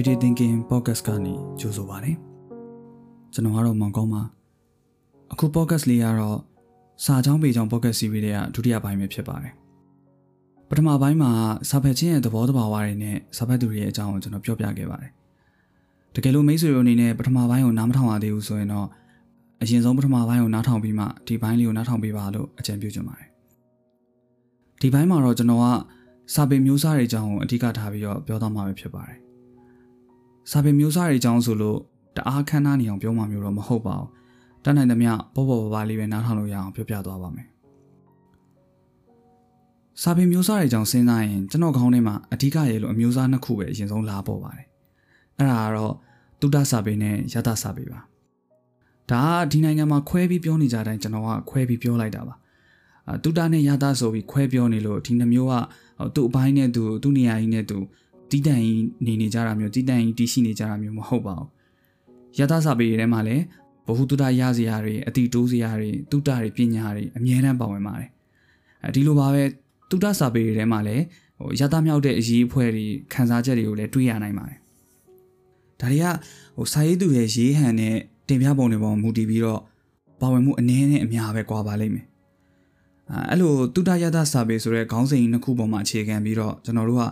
Clarity Thinking Podcast ကနေကြိုဆိုပါရစေ။ကျွန်တော်ကတော့မောင်ကောင်းပါ။အခု podcast လေးကတော့စာချောင်းပေချောင်း podcast series တွေကဒုတိယပိုင်းပဲဖြစ်ပါတယ်။ပထမပိုင်းမှာစာဖတ်ခြင်းရဲ့သဘောတဘာဝတွေနဲ့စာဖတ်သူတွေရဲ့အကြောင်းကိုကျွန်တော်ပြောပြခဲ့ပါတယ်။တကယ်လို့မိတ်ဆွေတို့အနေနဲ့ပထမပိုင်းကိုနားမထောင်ရသေးဘူးဆိုရင်တော့အရင်ဆုံးပထမပိုင်းကိုနားထောင်ပြီးမှဒီပိုင်းလေးကိုနားထောင်ပေးပါလို့အကြံပြုချင်ပါတယ်။ဒီပိုင်းမှာတော့ကျွန်တော်ကစာပေမျိုးစားတွေအကြောင်းကိုအဓိကထားပြီးတော့ပြောသွားမှာပဲဖြစ်ပါတယ်။ စာပေမျိုးစားတွေအကြောင်းဆိုလို့တအားခမ်းနားနေအောင်ပြောမှမျိုးတော့မဟုတ်ပါဘူး။တတ်နိုင်သမျှပေါ့ပေါ့ပါပါလေးပဲနားထောင်လို့ရအောင်ပြောပြသွားပါမယ်။စာပေမျိုးစားတွေအကြောင်းစဉ်းစားရင်ကျွန်တော်ခေါင်းထဲမှာအဓိကရေလို့အမျိုးစားနှစ်ခုပဲအရင်ဆုံးလာပေါ်ပါတယ်။အဲ့ဒါကတော့တုဒ္ဒစာပေနဲ့ယတစာပေပါ။ဒါကဒီနိုင်ငံမှာခွဲပြီးပြောနေကြတိုင်းကျွန်တော်ကခွဲပြီးပြောလိုက်တာပါ။အာတုဒ္ဒနဲ့ယတဆိုပြီးခွဲပြောနေလို့ဒီနှမျိုးကသူ့အပိုင်းနဲ့သူသူ့နေရာကြီးနဲ့သူ တီးတန့်ကြီးနေနေကြတာမျိုးတီးတန့်ကြီးတီးရှိနေကြတာမျိုးမဟုတ်ပါဘူးယသစာပေတွေထဲမှာလည်းဘ ഹു တုဒရစရာတွေအတိတိုးစရာတွေတုဒ္ဒတွေပညာတွေအမြဲတမ်းပါဝင်ပါတယ်အဲဒီလိုပါပဲတုဒ္ဒစာပေတွေထဲမှာလည်းဟိုယသမြောက်တဲ့အရေးအဖွဲ့တွေခန်းစားချက်တွေကိုလည်းတွေးရနိုင်ပါတယ်ဒါတွေကဟိုစာရေးသူရဲ့ရေးဟန်နဲ့တင်ပြပုံတွေပေါ်မူတည်ပြီးတော့ပါဝင်မှုအနည်းနဲ့အများပဲကွာပါလိမ့်မယ်အဲ့လိုတုဒ္ဒယသစာပေဆိုတဲ့ခေါင်းစဉ်နှစ်ခုပေါ်မှာအခြေခံပြီးတော့ကျွန်တော်တို့က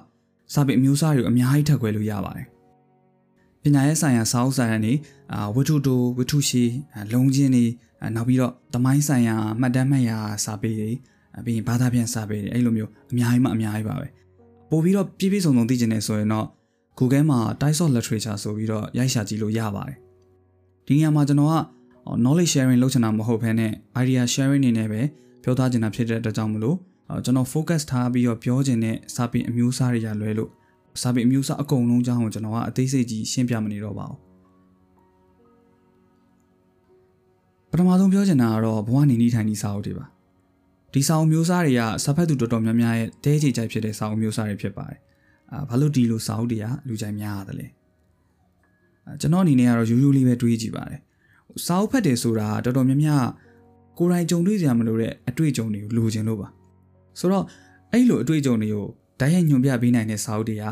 စာပေအမျိုးအစားတွေကိုအများကြီးထပ်ခွဲလို့ရပါတယ်ပညာရေးဆိုင်ရာစာအုပ်စာတမ်းတွေအာဝတ္ထုတိုဝတ္ထုရှိလုံးချင်းတွေနောက်ပြီးတော့သမိုင်းဆိုင်ရာမှတ်တမ်းမှတ်ရာစာပေတွေပြီးရင်ဘာသာပြန်စာပေတွေအဲ့လိုမျိုးအများကြီးမှအများကြီးပါပဲပို့ပြီးတော့ပြည့်ပြည့်စုံစုံသိချင်တယ်ဆိုရင်တော့ Google မှာ Types of Literature ဆိုပြီးတော့ရိုက်ရှာကြည့်လို့ရပါတယ်ဒီနေရာမှာကျွန်တော်က knowledge sharing လုပ်ချင်တာမဟုတ်ဘဲနဲ့ idea sharing နေနဲ့ပဲပြောသားချင်တာဖြစ်တဲ့အတွက်ကြောင့်မလို့ ကျွန်တော် focus ထားပြီးတော့ပြောချင်တဲ့စာပေအမျိုးအစားတွေရလွဲလို့စာပေအမျိုးအစားအကုန်လုံးအကြောင်းကိုကျွန်တော်ကအသေးစိတ်ကြီးရှင်းပြမနေတော့ပါဘူးပထမဆုံးပြောချင်တာကတော့ဘဝနေနေထိုင်နေစာအုပ်တွေပါဒီစာအုပ်မျိုးစားတွေကစာဖတ်သူတော်တော်များများရဲ့တဲချေကြိုက်ဖြစ်တဲ့စာအုပ်မျိုးစားတွေဖြစ်ပါတယ်အာဘာလို့ဒီလိုစာအုပ်တွေကလူကြိုက်များရတယ်လဲကျွန်တော်အနေနဲ့ကတော့ရိုးရိုးလေးပဲတွေးကြည့်ပါတယ်စာအုပ်ဖတ်တယ်ဆိုတာတော်တော်များများကိုယ်တိုင်ကြုံတွေ့ကြရမလို့တဲ့အတွေ့အကြုံတွေကိုလိုချင်လို့ပါ ဆိုတော့အဲ့လိုအတွေ့အကြုံတွေကိုဓာတ်ရိုက်ညွှန်ပြပေးနိုင်တဲ့စာအုပ်တွေက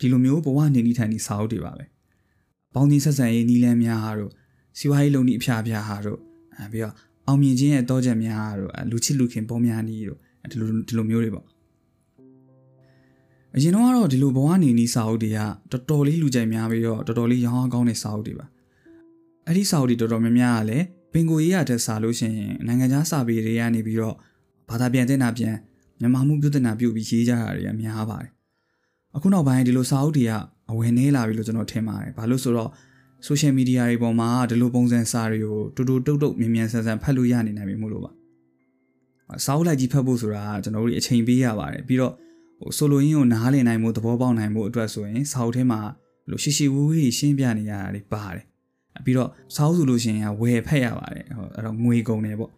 ဒီလိုမျိုးဘဝနေနေထိုင်နေစာအုပ်တွေပါပဲ။ပေါင်းသင်းဆက်ဆံရေးနီးလန်းများဟာတို့စီဝါရေးလုံနီအဖျားဖျားဟာတို့အဲပြီးတော့အောင်မြင်ခြင်းရဲ့တောချက်များဟာတို့လူချစ်လူခင်ပေါ်များနီးတို့ဒီလိုဒီလိုမျိုးတွေပေါ့။အရင်တော့ဒီလိုဘဝနေနေစာအုပ်တွေကတော်တော်လေးလူကြိုက်များပြီးတော့တော်တော်လေးရောင်းအောင်ကောင်းတဲ့စာအုပ်တွေပါ။အဲ့ဒီစာအုပ်တွေတော်တော်များများကလည်းပင်ကိုရေးရတဲ့စာလို့ရှိရင်နိုင်ငံခြားစာပေတွေကနေပြီးတော့ဘာသာပြန်တဲ့နာပြန် မြန်မာမှုပြုတဲ့နာပြုပြီးရေးကြတာတွေကများပါတယ်အခုနောက်ပိုင်းဒီလိုစာအုပ်တွေကအဝင်နေလာပြီလို့ကျွန်တော်ထင်ပါတယ်ဘာလို့ဆိုတော့ social media တွေပေါ်မှာဒီလိုပုံစံစာတွေကိုတူတူတုတ်တုတ်မြင်မြန်ဆန်ဆန်ဖတ်လို့ရနေနိုင်ပြီမို့လို့ပါစာအုပ်လိုက်ကြီးဖတ်ဖို့ဆိုတာကျွန်တော်တို့အချိန်ပေးရပါတယ်ပြီးတော့ဟိုဆိုလိုရင်းကိုနားလည်နိုင်မှုသဘောပေါက်နိုင်မှုအတွက်ဆိုရင်စာအုပ်ထဲမှာလို့ရှိရှိဝူးဝီးရှင်းပြနေရတာတွေပါတယ်ပြီးတော့စာအုပ်ဆိုလို့ရှိရင်ဝယ်ဖက်ရပါတယ်ဟိုအဲ့တော့ငွေကုန်တယ်ပေါ့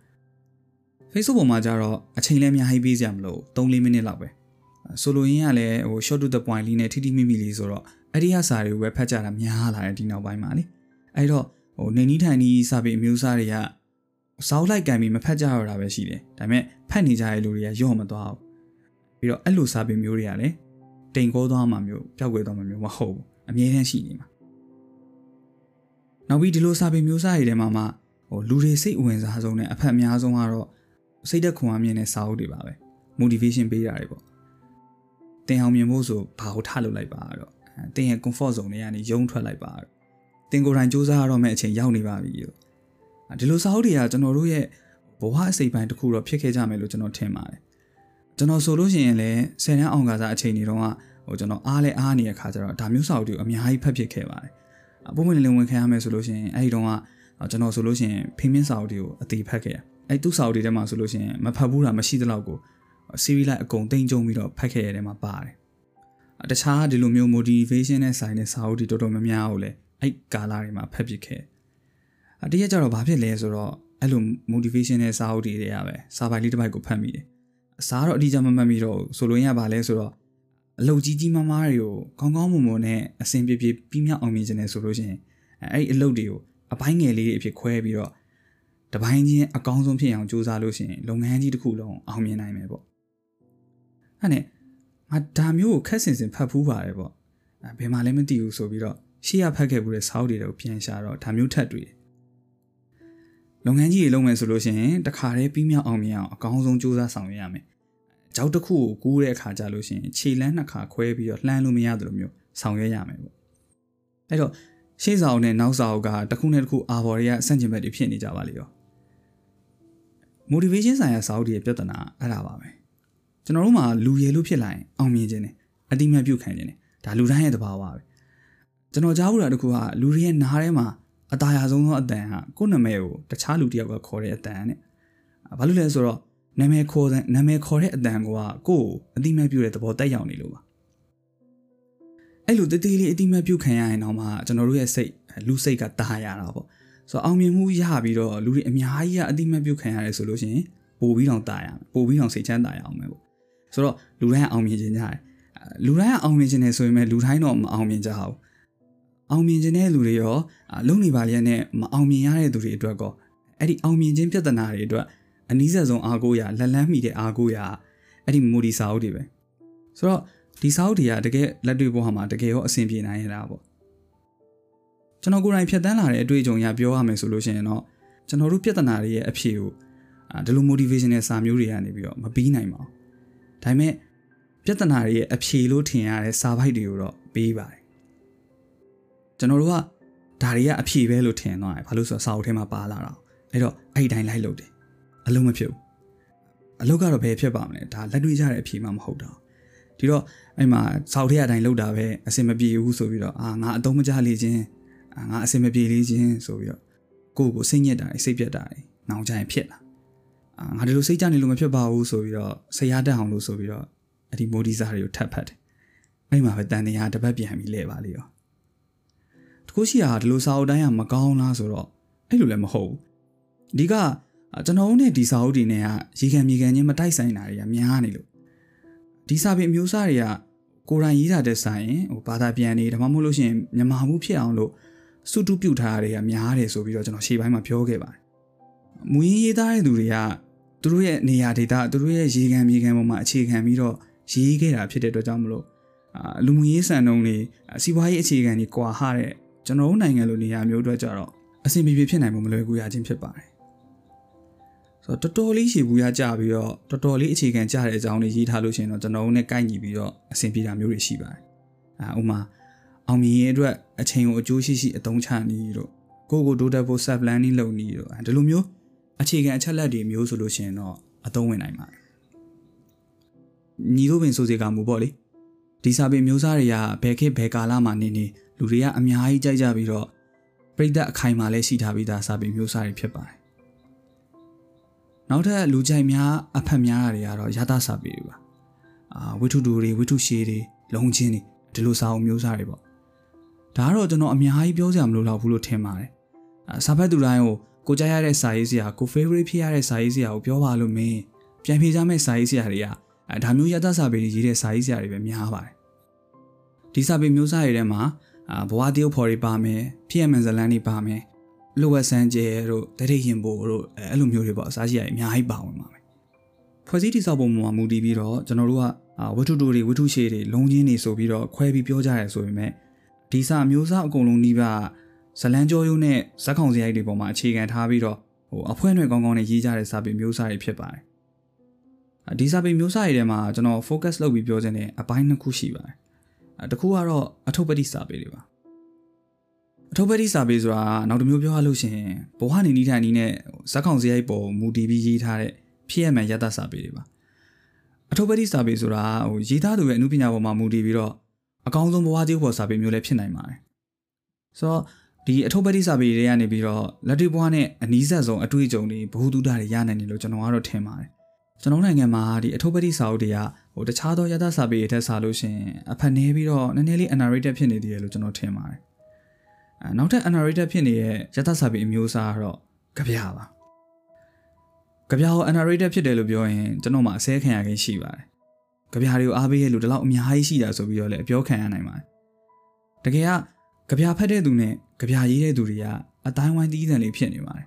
Facebook ပေါ်မှာကျတော့အချိန်လည်းအများကြီးပေးစရာမလို3-4မိနစ်လောက်ပဲဆိုလိုရင်းကလည်းဟို short to the point လေးနဲ့ထိထိမိမိလေးဆိုတော့အဲ့ဒီဟာစာတွေကိုပဲဖတ်ကြတာများလာတယ်ဒီနောက်ပိုင်းမှာလေအဲ့တော့ဟိုနေနီးထိုင်နီးစာပေအမျိုးအစားတွေကစောက်လိုက်ကန်ပြီးမဖတ်ကြရတာပဲရှိတယ်ဒါပေမဲ့ဖတ်နေကြတဲ့လူတွေကရော့မသွားဘူးပြီးတော့အဲ့လိုစာပေမျိုးတွေကလည်းတိမ်ကိုသွားမှမျိုးပျောက်ကွယ်သွားမှမျိုးမဟုတ်ဘူးအမြဲတမ်းရှိနေမှာနောက်ပြီးဒီလိုစာပေမျိုးစားတွေထဲမှာမှဟိုလူတွေစိတ်ဝင်စားဆုံးနဲ့အဖက်အများဆုံးကတော့ စိတ်သက်ခွန်အားမြင်တဲ့စာအုပ်တွေပါပဲ motivation ပေးတာတွေပေါ့တင်အောင်မြင်ဖို့ဆိုဘာကိုထလုပ်လိုက်ပါတော့တင်ရဲ့ comfort zone တွေကနေယုံထွက်လိုက်ပါတော့တင်ကိုယ်တိုင်စူးစမ်းရတော့မယ့်အချိန်ရောက်နေပါပြီလို့ဒီလိုစာအုပ်တွေကကျွန်တော်တို့ရဲ့ဘဝအစိပ်ပိုင်းတစ်ခုတော့ဖြစ်ခဲ့ကြမယ်လို့ကျွန်တော်ထင်ပါတယ်ကျွန်တော်ဆိုလို့ရှိရင်လည်းဆယ်တန်းအောင်ကစားအချိန်တွေတုန်းကဟိုကျွန်တော်အားလဲအားနေတဲ့ခါကျတော့ဒါမျိုးစာအုပ်တွေအများကြီးဖတ်ဖြစ်ခဲ့ပါတယ်အပုံမှန်လင်းဝင်ခံရမယ်ဆိုလို့ရှိရင်အဲ့ဒီတုန်းကကျွန်တော်ဆိုလို့ရှိရင်ဖိမင်းစာအုပ်တွေကိုအသေးဖတ်ခဲ့ရ အဲ့သူ့စာအုပ်တွေထဲမှာဆိုလို့ရှိရင်မဖတ်ဘူးတာမရှိသလောက်ကို series လိုက်အကုန်တိမ်ကြုံပြီးတော့ဖတ်ခဲ့ရတဲ့မှာပါတယ်တခြားဒီလိုမျိုး motivation နဲ့ဆိုင်တဲ့စာအုပ်တွေတော်တော်များများကိုလည်းအဲ့ကာလတွေမှာဖတ်ဖြစ်ခဲ့အတရက်ကျတော့ဘာဖြစ်လဲဆိုတော့အဲ့လို motivation နဲ့စာအုပ်တွေတွေကပဲစာပိုင်လေးတစ်ပိုက်ကိုဖတ်မိတယ်အစားတော့အတိအကျမမှတ်မိတော့ဆိုလိုရင်းကဘာလဲဆိုတော့အလုပ်ကြီးကြီးမားမားတွေကိုကောင်းကောင်းမွန်မွန်နဲ့အဆင်ပြေပြေပြီးမြောက်အောင်မြင်ခြင်းနဲ့ဆိုလို့ရှိရင်အဲ့ဒီအလုပ်တွေကိုအပိုင်းငယ်လေးတွေအဖြစ်ခွဲပြီးတော့ တပိုင်းချင်းအကောင်းဆုံးဖြစ်အောင်ကြိုးစားလို့ရှိရင်လုပ်ငန်းကြီးတစ်ခုလုံးအောင်မြင်နိုင်မယ်ပေါ့အဲ့နဲ့ငါဒါမျိုးကိုခက်ဆင်ဆင်ဖတ်ဖူးပါတယ်ပေါ့ဘယ်မှလည်းမသိဘူးဆိုပြီးတော့ရှေ့ရဖတ်ခဲ့မှုတဲ့စာအုပ်တွေကိုပြန်ရှာတော့ဒါမျိုးထပ်တွေ့တယ်လုပ်ငန်းကြီးတွေလုပ်မယ်ဆိုလို့ရှိရင်တခါတည်းပြီးမြောက်အောင်မြင်အောင်အကောင်းဆုံးစူးစမ်းဆောင်ရွက်ရမယ်ကြောက်တစ်ခုကိုကူးတဲ့အခါကြလို့ရှိရင်ခြေလန်းနှစ်ခါခွဲပြီးတော့လှမ်းလို့မရတယ်လို့မျိုးဆောင်ရွက်ရမယ်ပေါ့အဲ့တော့ရှေ့ဆောင်နဲ့နောက်ဆောင်ကတစ်ခုနဲ့တစ်ခုအာဘော်တွေကဆန့်ကျင်ဘက်တွေဖြစ်နေကြပါလေရော motivation ဆိုင်ရာစာအုပ်တွေပြဿနာအဲ့ဒါပါပဲကျွန်တော်တို့မှာလူရည်လို့ဖြစ်လာရင်အောင်မြင်ခြင်းနဲ့အတိမတ်ပြုတ်ခံခြင်းနဲ့ဒါလူတိုင်းရဲ့သဘာဝပဲကျွန်တော်ကြားဘူးတာတခုကလူတွေရဲ့နားထဲမှာအตาရဆုံးသောအတန်ဟာကိုယ့်နာမည်ကိုတခြားလူတယောက်ကခေါ်တဲ့အတန်နဲ့ဘာလို့လဲဆိုတော့နာမည်ခေါ်တဲ့နာမည်ခေါ်တဲ့အတန်ကကိုယ့်ကိုအတိမတ်ပြုတ်တဲ့သဘောတက်ရောက်နေလို့ပါအဲ့လိုတတိလေးအတိမတ်ပြုတ်ခံရရင်တော့မှကျွန်တော်တို့ရဲ့စိတ်လူစိတ်ကတာရတာပေါ့ ဆိုတော့အောင်မြင်မှုရပြီးတော့လူတွေအများကြီးကအတိမတ်ပြုတ်ခံရတယ်ဆိုလို့ရှိရင်ပို့ပြီးတော့တာရမယ်ပို့ပြီးတော့စိတ်ချမ်းသာရအောင်မယ်ပေါ့ဆိုတော့လူတိုင်းအောင်မြင်ခြင်းကြတယ်လူတိုင်းအောင်မြင်ခြင်းနဲ့ဆိုရင်လည်းလူတိုင်းတော့မအောင်မြင်ကြဘူးအောင်မြင်ခြင်းတဲ့လူတွေရောလုံနေပါလျက်နဲ့မအောင်မြင်ရတဲ့သူတွေအတွက်ကောအဲ့ဒီအောင်မြင်ခြင်းပြဿနာတွေအတွက်အနည်းဆုံးအားကိုးရလက်လန်းမိတဲ့အားကိုးရအဲ့ဒီမူဒီစာအုပ်တွေပဲဆိုတော့ဒီစာအုပ်တွေကတကယ်လက်တွေ့ဘဝမှာတကယ်ရောအဆင်ပြေနိုင်ရတာပေါ့ ကျွန်တော်ကိုယ်တိုင်ဖြတ်တန်းလာတဲ့အတွေ့အကြုံရပြောရမယ်ဆိုလို့ရှိရင်တော့ကျွန်တော်တို့ပြဿနာတွေရဲ့အဖြေကိုဒီလို motivation နဲ့စာမျိုးတွေကနေပြီးတော့မပြီးနိုင်ပါဘူးဒါပေမဲ့ပြဿနာတွေရဲ့အဖြေလို့ထင်ရတဲ့စာပိုက်တွေကိုတော့ပေးပါတယ်ကျွန်တော်တို့ကဒါတွေကအဖြေပဲလို့ထင်သွားတယ်ဘာလို့ဆိုတော့စာအုပ်ထဲမှာပါလာတာအဲ့တော့အဲ့ဒီတိုင်းလိုက်လုပ်တယ်အလုံးမဖြစ်ဘူးအလုပ်ကတော့ဘယ်ဖြစ်ပါမလဲဒါလက်တွေ့ကြတဲ့အဖြေမှမဟုတ်တော့ဒီတော့အဲ့မှာစာအုပ်ထဲအတိုင်းလုပ်တာပဲအဆင်မပြေဘူးဆိုပြီးတော့အာငါအတုံးမကြလေခြင်း ငါအဆင်မပြေလေးခြင်းဆိုပြီးတော့ကိုယ့်ကိုစိတ်ညစ်တာစိတ်ပြတ်တာနောင်ကြရင်ဖြစ်လာအာငါဒီလိုစိတ်ကြနေလို့မဖြစ်ပါဘူးဆိုပြီးတော့ဆရာတက်အောင်လို့ဆိုပြီးတော့အဲ့ဒီမိုဒီစာတွေကိုထပ်ဖတ်တယ်အဲ့မှာပဲတန်တရားတစ်ပတ်ပြန်ပြီးလဲပါလေရောတခုရှိတာဒီလိုစာအုပ်တိုင်းကမကောင်းလားဆိုတော့အဲ့လိုလည်းမဟုတ်ဘူးဒီကကျွန်တော်တို့နဲ့ဒီစာအုပ်တွေနဲ့ကရေခံမြေခံချင်းမတိုက်ဆိုင်တာတွေကများနေလို့ဒီစာပေအမျိုးအစားတွေကကိုယ်တိုင်ရေးတာတဲ့ဆိုင်ဟိုဘာသာပြန်နေဒါမှမဟုတ်လို့ရှိရင်မြန်မာမှုဖြစ်အောင်လို့ စုတုပြုတ်ထားတာတွေကများတယ်ဆိုပြီးတော့ကျွန်တော်ရှေ့ပိုင်းမှာပြောခဲ့ပါတယ်။မူရင်းရေးသားတဲ့သူတွေကသူတို့ရဲ့နေရာဒေတာသူတို့ရဲ့ရေခံမြေခံပေါ်မှာအခြေခံပြီးတော့ရေးခဲ့တာဖြစ်တဲ့အတွက်ကြောင့်မလို့အာလူမှုရေးစံနှုန်းတွေစီးပွားရေးအခြေခံတွေကွာဟတဲ့ကျွန်တော်တို့နိုင်ငံလိုနေရာမျိုးအတွက်ကြတော့အဆင်ပြေပြေဖြစ်နိုင်မှုမလွယ်ကူရခြင်းဖြစ်ပါတယ်။ဆိုတော့တော်တော်လေးရှည်ဘူးရကြပြီးတော့တော်တော်လေးအခြေခံကြတဲ့အကြောင်းတွေရေးထားလို့ရှိရင်တော့ကျွန်တော်တို့နဲ့ကိုက်ညီပြီးတော့အဆင်ပြေတာမျိုးတွေရှိပါတယ်။အာဥမာ အောင်မြင်ရေးအတွက်အချိန်ကိုအကျိုးရှိရှိအသုံးချနေတို့ကိုကိုတိုးတက်ဖို့ set planning လုပ်နေတို့ဒီလိုမျိုးအခြေခံအချက်လက်တွေမျိုးဆိုလို့ရှိရင်တော့အသုံးဝင်နိုင်ပါတယ်ညီတို့ပင်ဆိုစီကမူပေါ့လေဒီစာပေမျိုးစားတွေကဘယ်ခေတ်ဘယ်ကာလမှာနေနေလူတွေကအများကြီးကြိုက်ကြပြီးတော့ပြိတ္တအခိုင်မာလည်းရှိထားပြီးသားစာပေမျိုးစားတွေဖြစ်ပါတယ်နောက်ထပ်လူကြိုက်များအဖက်များတွေကတော့ရသစာပေတွေပါအာဝိထုတူတွေဝိထုရှည်တွေလုံချင်းတွေဒီလိုစာအုပ်မျိုးစားတွေပေါ့ ဒါကတော့ကျွန်တော်အများကြီးပြောစရာမလိုတော့ဘူးလို့ထင်ပါတယ်။စာဖတ်သူတိုင်းကိုကိုကြားရတဲ့စာရေးစရာကို favorite ဖြစ်ရတဲ့စာရေးစရာကိုပြောပါလို့မင်းပြန်ဖြေကြမဲ့စာရေးစရာတွေကအဲဒါမျိုးရတစာပေတွေရေးတဲ့စာရေးစရာတွေပဲများပါတယ်။ဒီစာပေမျိုးစားတွေထဲမှာဘဝတရုပ်ဖော်တွေပါမယ်ဖြစ်ရမှန်ဇလန်းတွေပါမယ်လိုဝက်ဆန်းကျဲတို့တတိရင်ဘိုတို့အဲ့လိုမျိုးတွေပေါ့အစားရှိရအများကြီးပါဝင်ပါမယ်။ဖွဲ့စည်းတိစောက်ပုံမှာမူတည်ပြီးတော့ကျွန်တော်တို့ကဝတ္ထုတူတွေဝတ္ထုရှည်တွေလုံးချင်းတွေဆိုပြီးတော့ခွဲပြီးပြောကြရဲဆိုပေမဲ့ ဒီစာမျိုးစားအကုန်လုံးနှိပါဇလန်းကြောရိုးနဲ့ဇက်ခေါင်စရိုက်တွေပေါ်မှာအခြေခံထားပြီးတော့ဟိုအဖွဲနဲ့ကောင်းကောင်းနဲ့ရေးကြတဲ့စာပေမျိုးစားတွေဖြစ်ပါတယ်ဒီစာပေမျိုးစားတွေထဲမှာကျွန်တော် focus လုပ်ပြီးပြောချင်တဲ့အပိုင်းနှစ်ခုရှိပါတယ်တခုကတော့အထုပ်ပတိစာပေတွေပါအထုပ်ပတိစာပေဆိုတာနောက်တစ်မျိုးပြောရလို့ရှိရင်ဘဝနေနီးထိုင်နီးနဲ့ဇက်ခေါင်စရိုက်ပေါ်မူတည်ပြီးရေးထားတဲ့ဖြစ်ရမှန်ရတစာပေတွေပါအထုပ်ပတိစာပေဆိုတာဟိုရေးသားသူရဲ့အမှုပညာပေါ်မှာမူတည်ပြီးတော့ အကောင်းဆုံးဘဝတည်ဖို့စာပေမျိုးလည်းဖြစ်နိုင်ပါတယ်ဆိုတော့ဒီအထုပ်ပတိစာပေတွေကနေပြီးတော့လက်တွေ့ဘဝနဲ့အနီးစပ်ဆုံးအတွေ့အကြုံတွေဘ ഹു တုဒ္ဒတွေရနိုင်တယ်လို့ကျွန်တော်ကတော့ထင်ပါတယ်ကျွန်တော်နိုင်ငံမှာဒီအထုပ်ပတိစာအုပ်တွေကဟိုတခြားသောရသစာပေတွေထက်စာလို့ရှင်အဖက်နေပြီးတော့နည်းနည်းလေး underrated ဖြစ်နေသေးတယ်လို့ကျွန်တော်ထင်ပါတယ်အဲနောက်ထပ် underrated ဖြစ်နေတဲ့ရသစာပေအမျိုးအစားကတော့ကြပြပါကြပြကို underrated ဖြစ်တယ်လို့ပြောရင်ကျွန်တော်မှအစဲခံရခြင်းရှိပါတယ် ကြပြားတွေကိုအားပေးရလို့ဒီလောက်အများကြီးရှိတာဆိုပြီးတော့လည်းအပြောခံရနိုင်ပါတယ်တကယ်ကကြပြားဖတ်တဲ့သူနဲ့ကြပြားရေးတဲ့သူတွေကအတိုင်းဝိုင်းတီးတန်လေးဖြစ်နေပါတယ်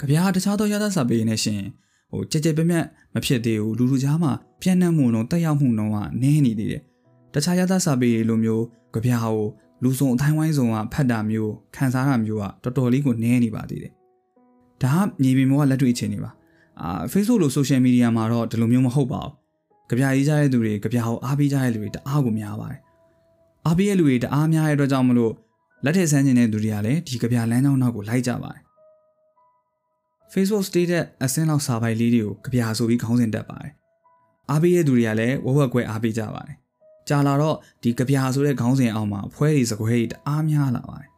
ကြပြားတခြားသောရသစာပေနဲ့ရှင်ဟိုကြက်ကြက်ပြက်ပြက်မဖြစ်သေးဘူးလူလူကြားမှာပြန့်နှံ့မှုလုံးတက်ရောက်မှုလုံးကနည်းနေသေးတယ်တတခြားရသစာပေလိုမျိုးကြပြာကိုလူစုံအတိုင်းဝိုင်းစုံကဖတ်တာမျိုးခန်းစားတာမျိုးကတော်တော်လေးကိုနည်းနေပါသေးတယ်ဒါကမြေပြင်ပေါ်ကလက်တွေ့အခြေအနေပါအာ Facebook လို social media မှာတော့ဒီလိုမျိုးမဟုတ်ပါဘူး ကြပြရေးကြတဲ့သူတွေကြပြကိုအားပေးကြတဲ့လူတွေတအားကိုများပါတယ်အားပေးတဲ့လူတွေတအားများတဲ့အတွက်ကြောင့်မလို့လက်ထက်ဆန်းကျင်တဲ့သူတွေကလည်းဒီကြပြလမ်းကြောင်းနောက်ကိုလိုက်ကြပါတယ် Facebook status အစင်းလောက်စာပိုက်လေးတွေကိုကြပြဆိုပြီးခေါင်းစဉ်တက်ပါတယ်အားပေးတဲ့သူတွေကလည်းဝဝက်ကွဲအားပေးကြပါတယ်ကြာလာတော့ဒီကြပြဆိုတဲ့ခေါင်းစဉ်အောက်မှာဖွဲတွေစကွဲတွေတအားများလာပါတယ်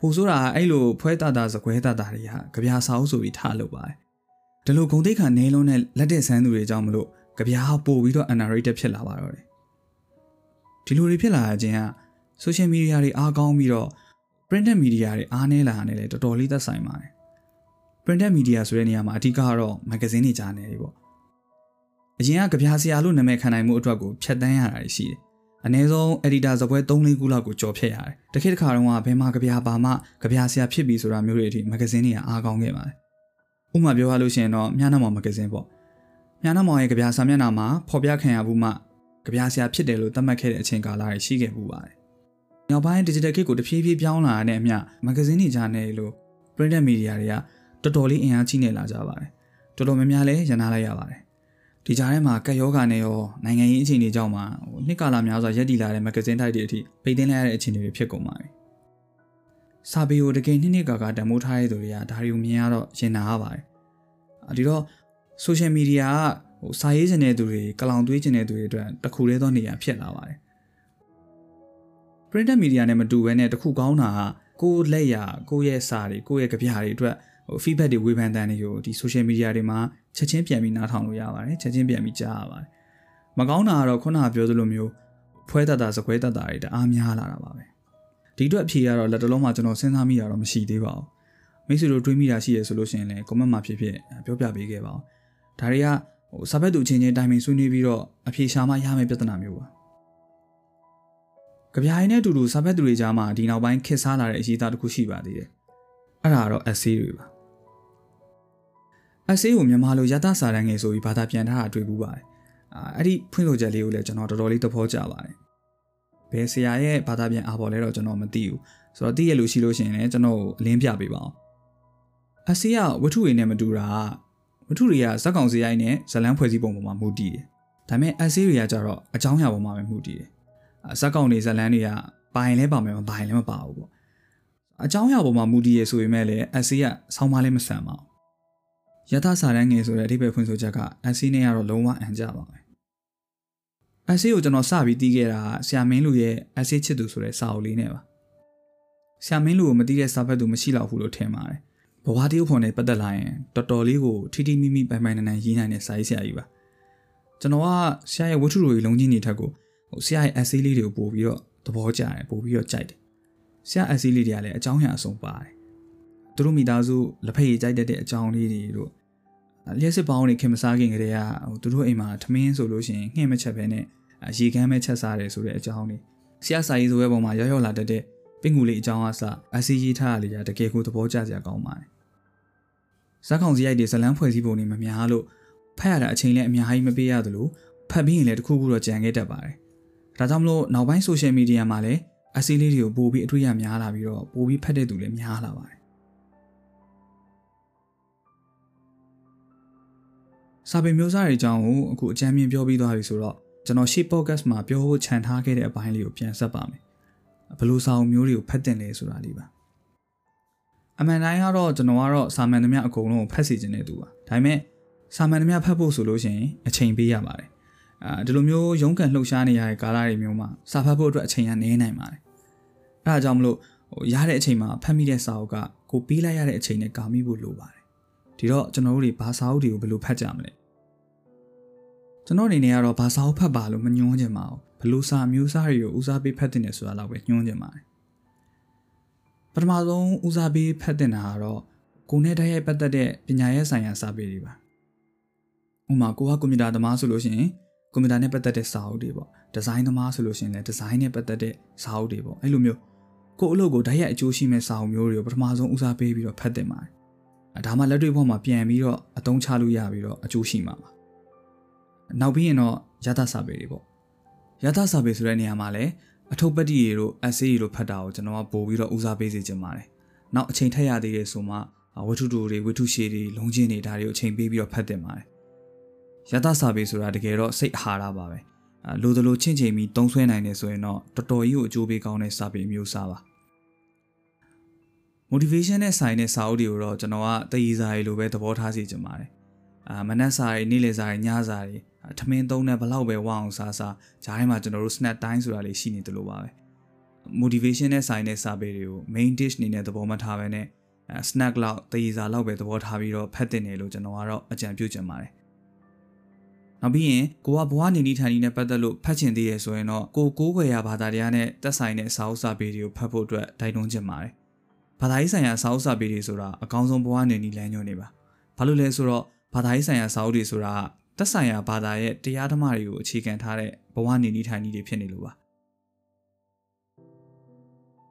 ပိုဆိုတာအဲ့လိုဖွဲတာတာစကွဲတာတာတွေကကြပြစာအုပ်ဆိုပြီးထားလုပ်ပါတယ်ဒီလိုဂုံတိတ်ခါနေလုံးနဲ့လက်တဲ့ဆန်းသူတွေကြောင့်မလို့ ကြပြဟာပို့ပြီးတော့ underrated ဖြစ်လာပါတော့တယ်ဒီလိုတွေဖြစ်လာခြင်းက social media တွေအားကောင်းပြီးတော့ printed media တွေအားနည်းလာတယ်လေတော်တော်လေးသက်ဆိုင်ပါတယ် printed media ဆိုတဲ့နေရာမှာအဓိကကတော့ magazine တွေကြားနေတယ်ပေါ့အရင်ကကြပြဆရာလို့နာမည်ခံနိုင်မှုအတွက်ကိုဖြတ်တန်းရတာရှိတယ်အနည်းဆုံး editor ဇပွဲ3-4ခုလောက်ကိုကြော်ဖြတ်ရတယ်တခေတ်တစ်ခါတုန်းကဘယ်မှာကြပြပါမှကြပြဆရာဖြစ်ပြီဆိုတာမျိုးတွေအထိ magazine တွေကအားကောင်းခဲ့ပါတယ်ဥပမာပြောရလို့ရှိရင်တော့မြားနာမောင် magazine ပေါ့ မြားနာမောင်ရဲ့ကြပြစာမျက်နှာမှာဖော်ပြခံရမှုမှကြပြဆရာဖြစ်တယ်လို့သတ်မှတ်ခဲ့တဲ့အချိန်ကာလတွေရှိခဲ့မှုပါတယ်နောက်ပိုင်း digital kit ကိုတဖြည်းဖြည်းပြောင်းလာတဲ့အမျှ magazine တွေကြားနေလို့ printed media တွေကတော်တော်လေးအင်အားကြီးနေလာကြပါတယ်တော်တော်များများလည်းရန်နာလိုက်ရပါတယ်ဒီကြားထဲမှာကက်ယောဂါနဲ့ရောနိုင်ငံရေးအခြေအနေကြောင့်မှဟိုနှစ်ကာလများစွာရက်တည်လာတဲ့မဂ္ဂဇင်းတိုက်တွေအထိပိတ်သိမ်းလိုက်ရတဲ့အခြေအနေတွေဖြစ်ကုန်ပါပြီ။စာပေကိုတကယ်နှစ်နှစ်ကာကာတမိုးထားရတဲ့သူတွေကဒါတွေကိုမြင်ရတော့ရင်နာရပါတယ်။ဒီတော့ social media ကဟိုစာရေးချင်တဲ့သူတွေကလောင်သွေးချင်တဲ့သူတွေအတွက်တခုတည်းသောနေရာဖြစ်လာပါတယ်။ printed media နဲ့မတူဘဲနဲ့တခုကောင်းတာကကိုယ်လက်ရကိုယ့်ရဲ့စာတွေကိုယ့်ရဲ့ကြပြတွေအတွက်ဟို feedback တွေဝေဖန်တန်တွေကိုဒီ social media တွေမှာချက်ချင်းပြန်ပြီးနားထောင်လို့ရပါတယ်ချက်ချင်းပြန်ပြီးကြားရပါတယ်မကောင်းတာကတော့ခုနကပြောသလိုမျိုးဖွဲတတ်တာစကွဲတတ်တာတွေတအားများလာတာပါပဲဒီအတွက်အဖြေကတော့လက်တလုံးမှာကျွန်တော်စဉ်းစားမိတာတော့မရှိသေးပါဘူးမိတ်ဆွေတို့တွေးမိတာရှိရဆိုလို့ရှိရင်လည်း comment မှာဖြစ်ဖြစ်ပြောပြပေးခဲ့ပါဦး ဒါတွေကဟိုစာဖက်သူချင်းချင်းတိုင်ပင်ဆွေးနွေးပြီးတော့အဖြေရှာမှရမယ့်ပြဿနာမျိုးပါကြပြိုင်နဲ့အတူတူစာဖက်သူတွေကြားမှာဒီနောက်ပိုင်းခက်စားလာတဲ့အရေးသားတစ်ခုရှိပါသေးတယ်အဲ့ဒါကတော့ essay တွေပါအဆေးကိုမြန်မာလိုရသစာတန်းငယ်ဆိုပြီးဘာသာပြန်ထားတာတွေ့ဘူးပါတယ်။အဲ့ဒီဖွင့်ဆိုချက်လေးကိုလည်းကျွန်တော်တော်တော်လေးသဘောကျပါတယ်။ဘယ်ဆရာရဲ့ဘာသာပြန်အားပေါ်လဲတော့ကျွန်တော်မသိဘူး။ဆိုတော့သိရလို့ရှိလို့ရှိရင်လည်းကျွန်တော်အလင်းပြပေးပါအောင်။အဆေးကဝတ္ထုတွေနဲ့မတူတာ ဝတ္ထုတွေကဇက်ကောင်စရိုက်နဲ့ဇလန်းဖွဲ့စည်းပုံပေါ်မှာမူတည်တယ်။ဒါပေမဲ့အဆေးတွေကကြတော့အကြောင်းအရာပေါ်မှာပဲမူတည်တယ်။ဇက်ကောင်တွေဇလန်းတွေကပိုင်လဲပါမယ်မပိုင်လဲမပါဘူးပေါ့။အကြောင်းအရာပေါ်မှာမူတည်ရဆိုပေမဲ့လည်းအဆေးကဆောင်းမလဲမဆန်ပါဘူးယထာစာတန်းငယ်ဆိုတဲ့အဓိပ္ပာယ်ဖွင့်ဆိုချက်ကအက်ဆီနဲ့ကတော့လုံးဝအန်ကြပါပဲအက်ဆီကိုကျွန်တော်စပြီးတီးခဲ့တာဆရာမင်းလူရဲ့အက်ဆီချစ်သူဆိုတဲ့စာအုပ်လေးနဲ့ပါဆရာမင်းလူကိုမတီးတဲ့စာဖတ်သူမရှိတော့ဘူးလို့ထင်ပါတယ် ဘဝတရုပ်ဖော်နဲ့ပတ်သက်လာရင်တော်တော်လေးကိုထီထီမိမိပိုင်ပိုင်နန်နန်ရေးနိုင်တဲ့စာရေးဆရာကြီးပါကျွန်တော်ကဆရာရဲ့ဝတ္ထုတွေလုံးချင်းနေထက်ကိုဟိုဆရာရဲ့အက်ဆီလေးတွေကိုပို့ပြီးတော့သဘောကျတယ်ပို့ပြီးတော့ကြိုက်တယ်ဆရာအက်ဆီလေးတွေကလည်းအကြောင်းအရာအစုံပါတယ်သူတို့မိသားစုလက်ဖက်ရည်ကြိုက်တဲ့အကြောင်းလေးတွေတို့လျှက်စစ်ပေါင်းတွေခင်မစားခင်ကတည်းကဟိုသူတို့အိမ်မှာထမင်းဆိုလို့ရှိရင်ငှက်မချက်ပဲနဲ့ရေကမ်းပဲချက်စားတယ်ဆိုတဲ့အကြောင်းလေးဆရာစာရေးဆိုတဲ့ပုံမှာရောက်ရောက်လာတတ်တဲ့ပင့်ကူလေးအကြောင်းအစအစီရေးထားရလေတကယ်ကိုသဘောကျစရာကောင်းပါတယ် ဇက်ကောင်စရိုက်တွေဇလန်းဖွဲ့စည်းပုံတွေမများလို့ဖတ်ရတာအချိန်လည်းအများကြီးမပေးရသလိုဖတ်ပြီးရင်လည်းတခုခုတော့ကြံခဲ့တတ်ပါတယ်ဒါကြောင့်မလို့နောက်ပိုင်းဆိုရှယ်မီဒီယာမှာလည်းအစီလေးတွေကိုပို့ပြီးအတွေ့အကြုံများလာပြီးတော့ပို့ပြီးဖတ်တဲ့သူလည်းများလာပါတယ်စာပေမျိုးစားတွေအကြောင်းကိုအခုအကြမ်းမြင်ပြောပြီးသွားပြီဆိုတော့ကျွန်တော်ရှေ့ podcast မှာပြောဖို့ခြံထားခဲ့တဲ့အပိုင်းလေးကိုပြန်ဆက်ပါမယ်ဘယ်လိုစာအုပ်မျိုးတွေကိုဖတ်တင်လဲဆိုတာလေးပါ အမှန်တိုင်းကတော့ကျွန်တော်ကတော့စာမှန်သမျှအကုန်လုံးကိုဖတ်စီခြင်းတဲ့သူပါဒါပေမဲ့စာမှန်သမျှဖတ်ဖို့ဆိုလို့ရှိရင်အချိန်ပေးရပါတယ်အဲဒီလိုမျိုးရုန်းကန်လှုပ်ရှားနေရတဲ့ကာလတွေမျိုးမှာစာဖတ်ဖို့အတွက်အချိန်ကနည်းနိုင်ပါတယ်အဲဒါကြောင့်မလို့ဟိုရတဲ့အချိန်မှာဖတ်မိတဲ့စာအုပ်ကကိုပေးလိုက်ရတဲ့အချိန်နဲ့ကာမိဖို့လိုပါတယ်ဒီတော့ကျွန်တော်တို့တွေဘာစာအုပ်တွေကိုဘယ်လိုဖတ်ကြမလဲကျွန်တော်အနေနဲ့ကတော့ဘာစာအုပ်ဖတ်ပါလို့မညွှန်းချင်ပါဘူးဘလို့စာမျိုးစားတွေကိုဦးစားပေးဖတ်တင်တယ်ဆိုတာတော့ပဲညွှန်းချင်ပါတယ် ပထမဆုံးဦးစားပေးဖတ်တင်တာကတော့ကိုယ်နဲ့တည်းရဲ့ပတ်သက်တဲ့ပညာရေးဆိုင်ရာစာပေတွေပါဥပမာကိုကကွန်ပျူတာသမားဆိုလို့ရှိရင်ကွန်ပျူတာနဲ့ပတ်သက်တဲ့စာအုပ်တွေပေါ့ဒီဇိုင်းသမားဆိုလို့ရှိရင်လည်းဒီဇိုင်းနဲ့ပတ်သက်တဲ့စာအုပ်တွေပေါ့အဲ့လိုမျိုးကိုယ့်အလုပ်ကိုဓာတ်ရိုက်အကျိုးရှိမဲ့စာအုပ်မျိုးတွေကိုပထမဆုံးဦးစားပေးပြီးတော့ဖတ်တင်ပါတယ်ဒါမှလက်တွေ့ဘဝမှာပြန်ပြီးတော့အသုံးချလို့ရပြီးတော့အကျိုးရှိမှာပါနောက်ပြီးရင်တော့ရသစာပေတွေပေါ့ရသစာပေဆိုတဲ့နေရာမှာလည်း အထုပ်ပတ်တိတွေတို့ essay တွေတို့ဖတ်တာကိုကျွန်တော်ကပို့ပြီးတော့ဦးစားပေးစေချင်ပါတယ်။နောက်အချိန်ထက်ရသေးတယ်ဆိုမှဝတ္ထုတူတွေဝတ္ထုရှည်တွေလုံးချင်းတွေဒါတွေကိုအချိန်ပေးပြီးတော့ဖတ်တင်ပါတယ်။ရသစာပေဆိုတာတကယ်တော့စိတ်အာဟာရပါပဲ။အဲလိုသလိုချင့်ချိန်ပြီးတုံးဆွဲနိုင်တယ်ဆိုရင်တော့တော်တော်ကြီးကိုအကျိုးပေးကောင်းတဲ့စာပေမျိုးစားပါ။ motivation နဲ့ဆိုင်တဲ့စာအုပ်တွေကိုတော့ကျွန်တော်ကတည်ရည်စာရီလိုပဲသဘောထားစီချင်ပါတယ်။အာ မနက်စာရီနေ့လယ်စာရီညစာရီထမင်းသုံးတဲ့ဘလောက်ပဲဝအောင်စားစားဂျားထဲမှာကျွန်တော်တို့ snack time ဆိုတာလေးရှိနေတယ်လို့ပါပဲ motivation နဲ့ဆိုင်တဲ့စာပေတွေကို main dish အနေနဲ့သဘောမထားဘဲနဲ့ snack လောက်တည်ရည်စာလောက်ပဲသဘောထားပြီးတော့ဖတ်တင်တယ်လို့ကျွန်တော်ကတော့အကြံပြုချင်ပါတယ်နောက်ပြီးရင်ကိုကဘဝနေနေထိုင်နေနဲ့ပတ်သက်လို့ဖတ်ချင်သေးရဆိုရင်တော့ကိုကိုးခွေရဘာသာတရားနဲ့တက်ဆိုင်တဲ့စာအုပ်စာပေတွေကိုဖတ်ဖို့အတွက်တိုက်တွန်းချင်ပါတယ်ဘာသာရေးဆိုင်ရာစာအုပ်စာပေတွေဆိုတာအကောင်းဆုံးဘဝနေနေလမ်းညွှန်နေပါဘာလို့လဲဆိုတော့ ဘာသာရေးဆိုင်ရာစာအုပ်တွေဆိုတာသက်ဆိုင်ရာဘာသာရဲ့တရားဓမ္မတွေကိုအခြေခံထားတဲ့ဘဝနေနေထိုင်နေတွေဖြစ်နေလို့ပါ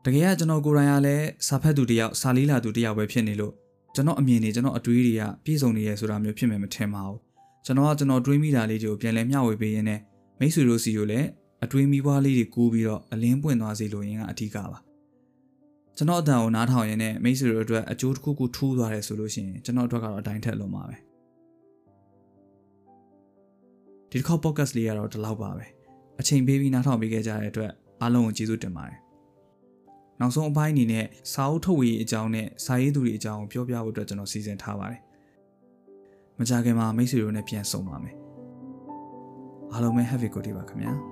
တကယ်ကကျွန်တော်ကိုယ်တိုင်ကလည်းစာဖတ်သူတယောက်စာလေးလာသူတယောက်ပဲဖြစ်နေလို့ကျွန်တော်အမြင်တွေကျွန်တော်အတွေးတွေကပြည့်စုံနေရဆိုတာမျိုးဖြစ်မယ်မထင်ပါဘူးကျွန်တော်ကကျွန်တော်တွေးမိတာလေးတွေကိုပြန်လဲမျှဝေပေးရင်းနဲ့မိတ်ဆွေတို့စီကိုလည်းအတွေးမိပွားလေးတွေကူးပြီးတော့အလင်းပွင့်သွားစေလိုရင်းကအဓိကပါကျွန်တော်အတန်ကိုနားထောင်ရင်းနဲ့မိတ်ဆွေတို့အတွက်အကျိုးတစ်ခုခုထူးသွားတယ်ဆိုလို့ရှိရင်ကျွန်တော်အတွက်ကတော့အတိုင်းထက်လုံးပါပဲ ဒီတစ်ခေါက် podcast လေးကတော့ဒီလောက်ပါပဲအချိန်ပေးပြီးနားထောင်ပေးခဲ့ကြတဲ့အတွက်အားလုံးကိုကျေးဇူးတင်ပါတယ်နောက်ဆုံးအပိုင်းအနေနဲ့စာအုပ်ထုတ်ဝေရေးအကြောင်းနဲ့စာရေးသူတွေအကြောင်းပြောပြဖို့အတွက်ကျွန်တော်စီစဉ်ထားပါတယ်မကြခင်မှာမိတ်ဆွေတို့နဲ့ပြန်ဆုံပါမယ်အားလုံးပဲ have a good day ပါခင်ဗျာ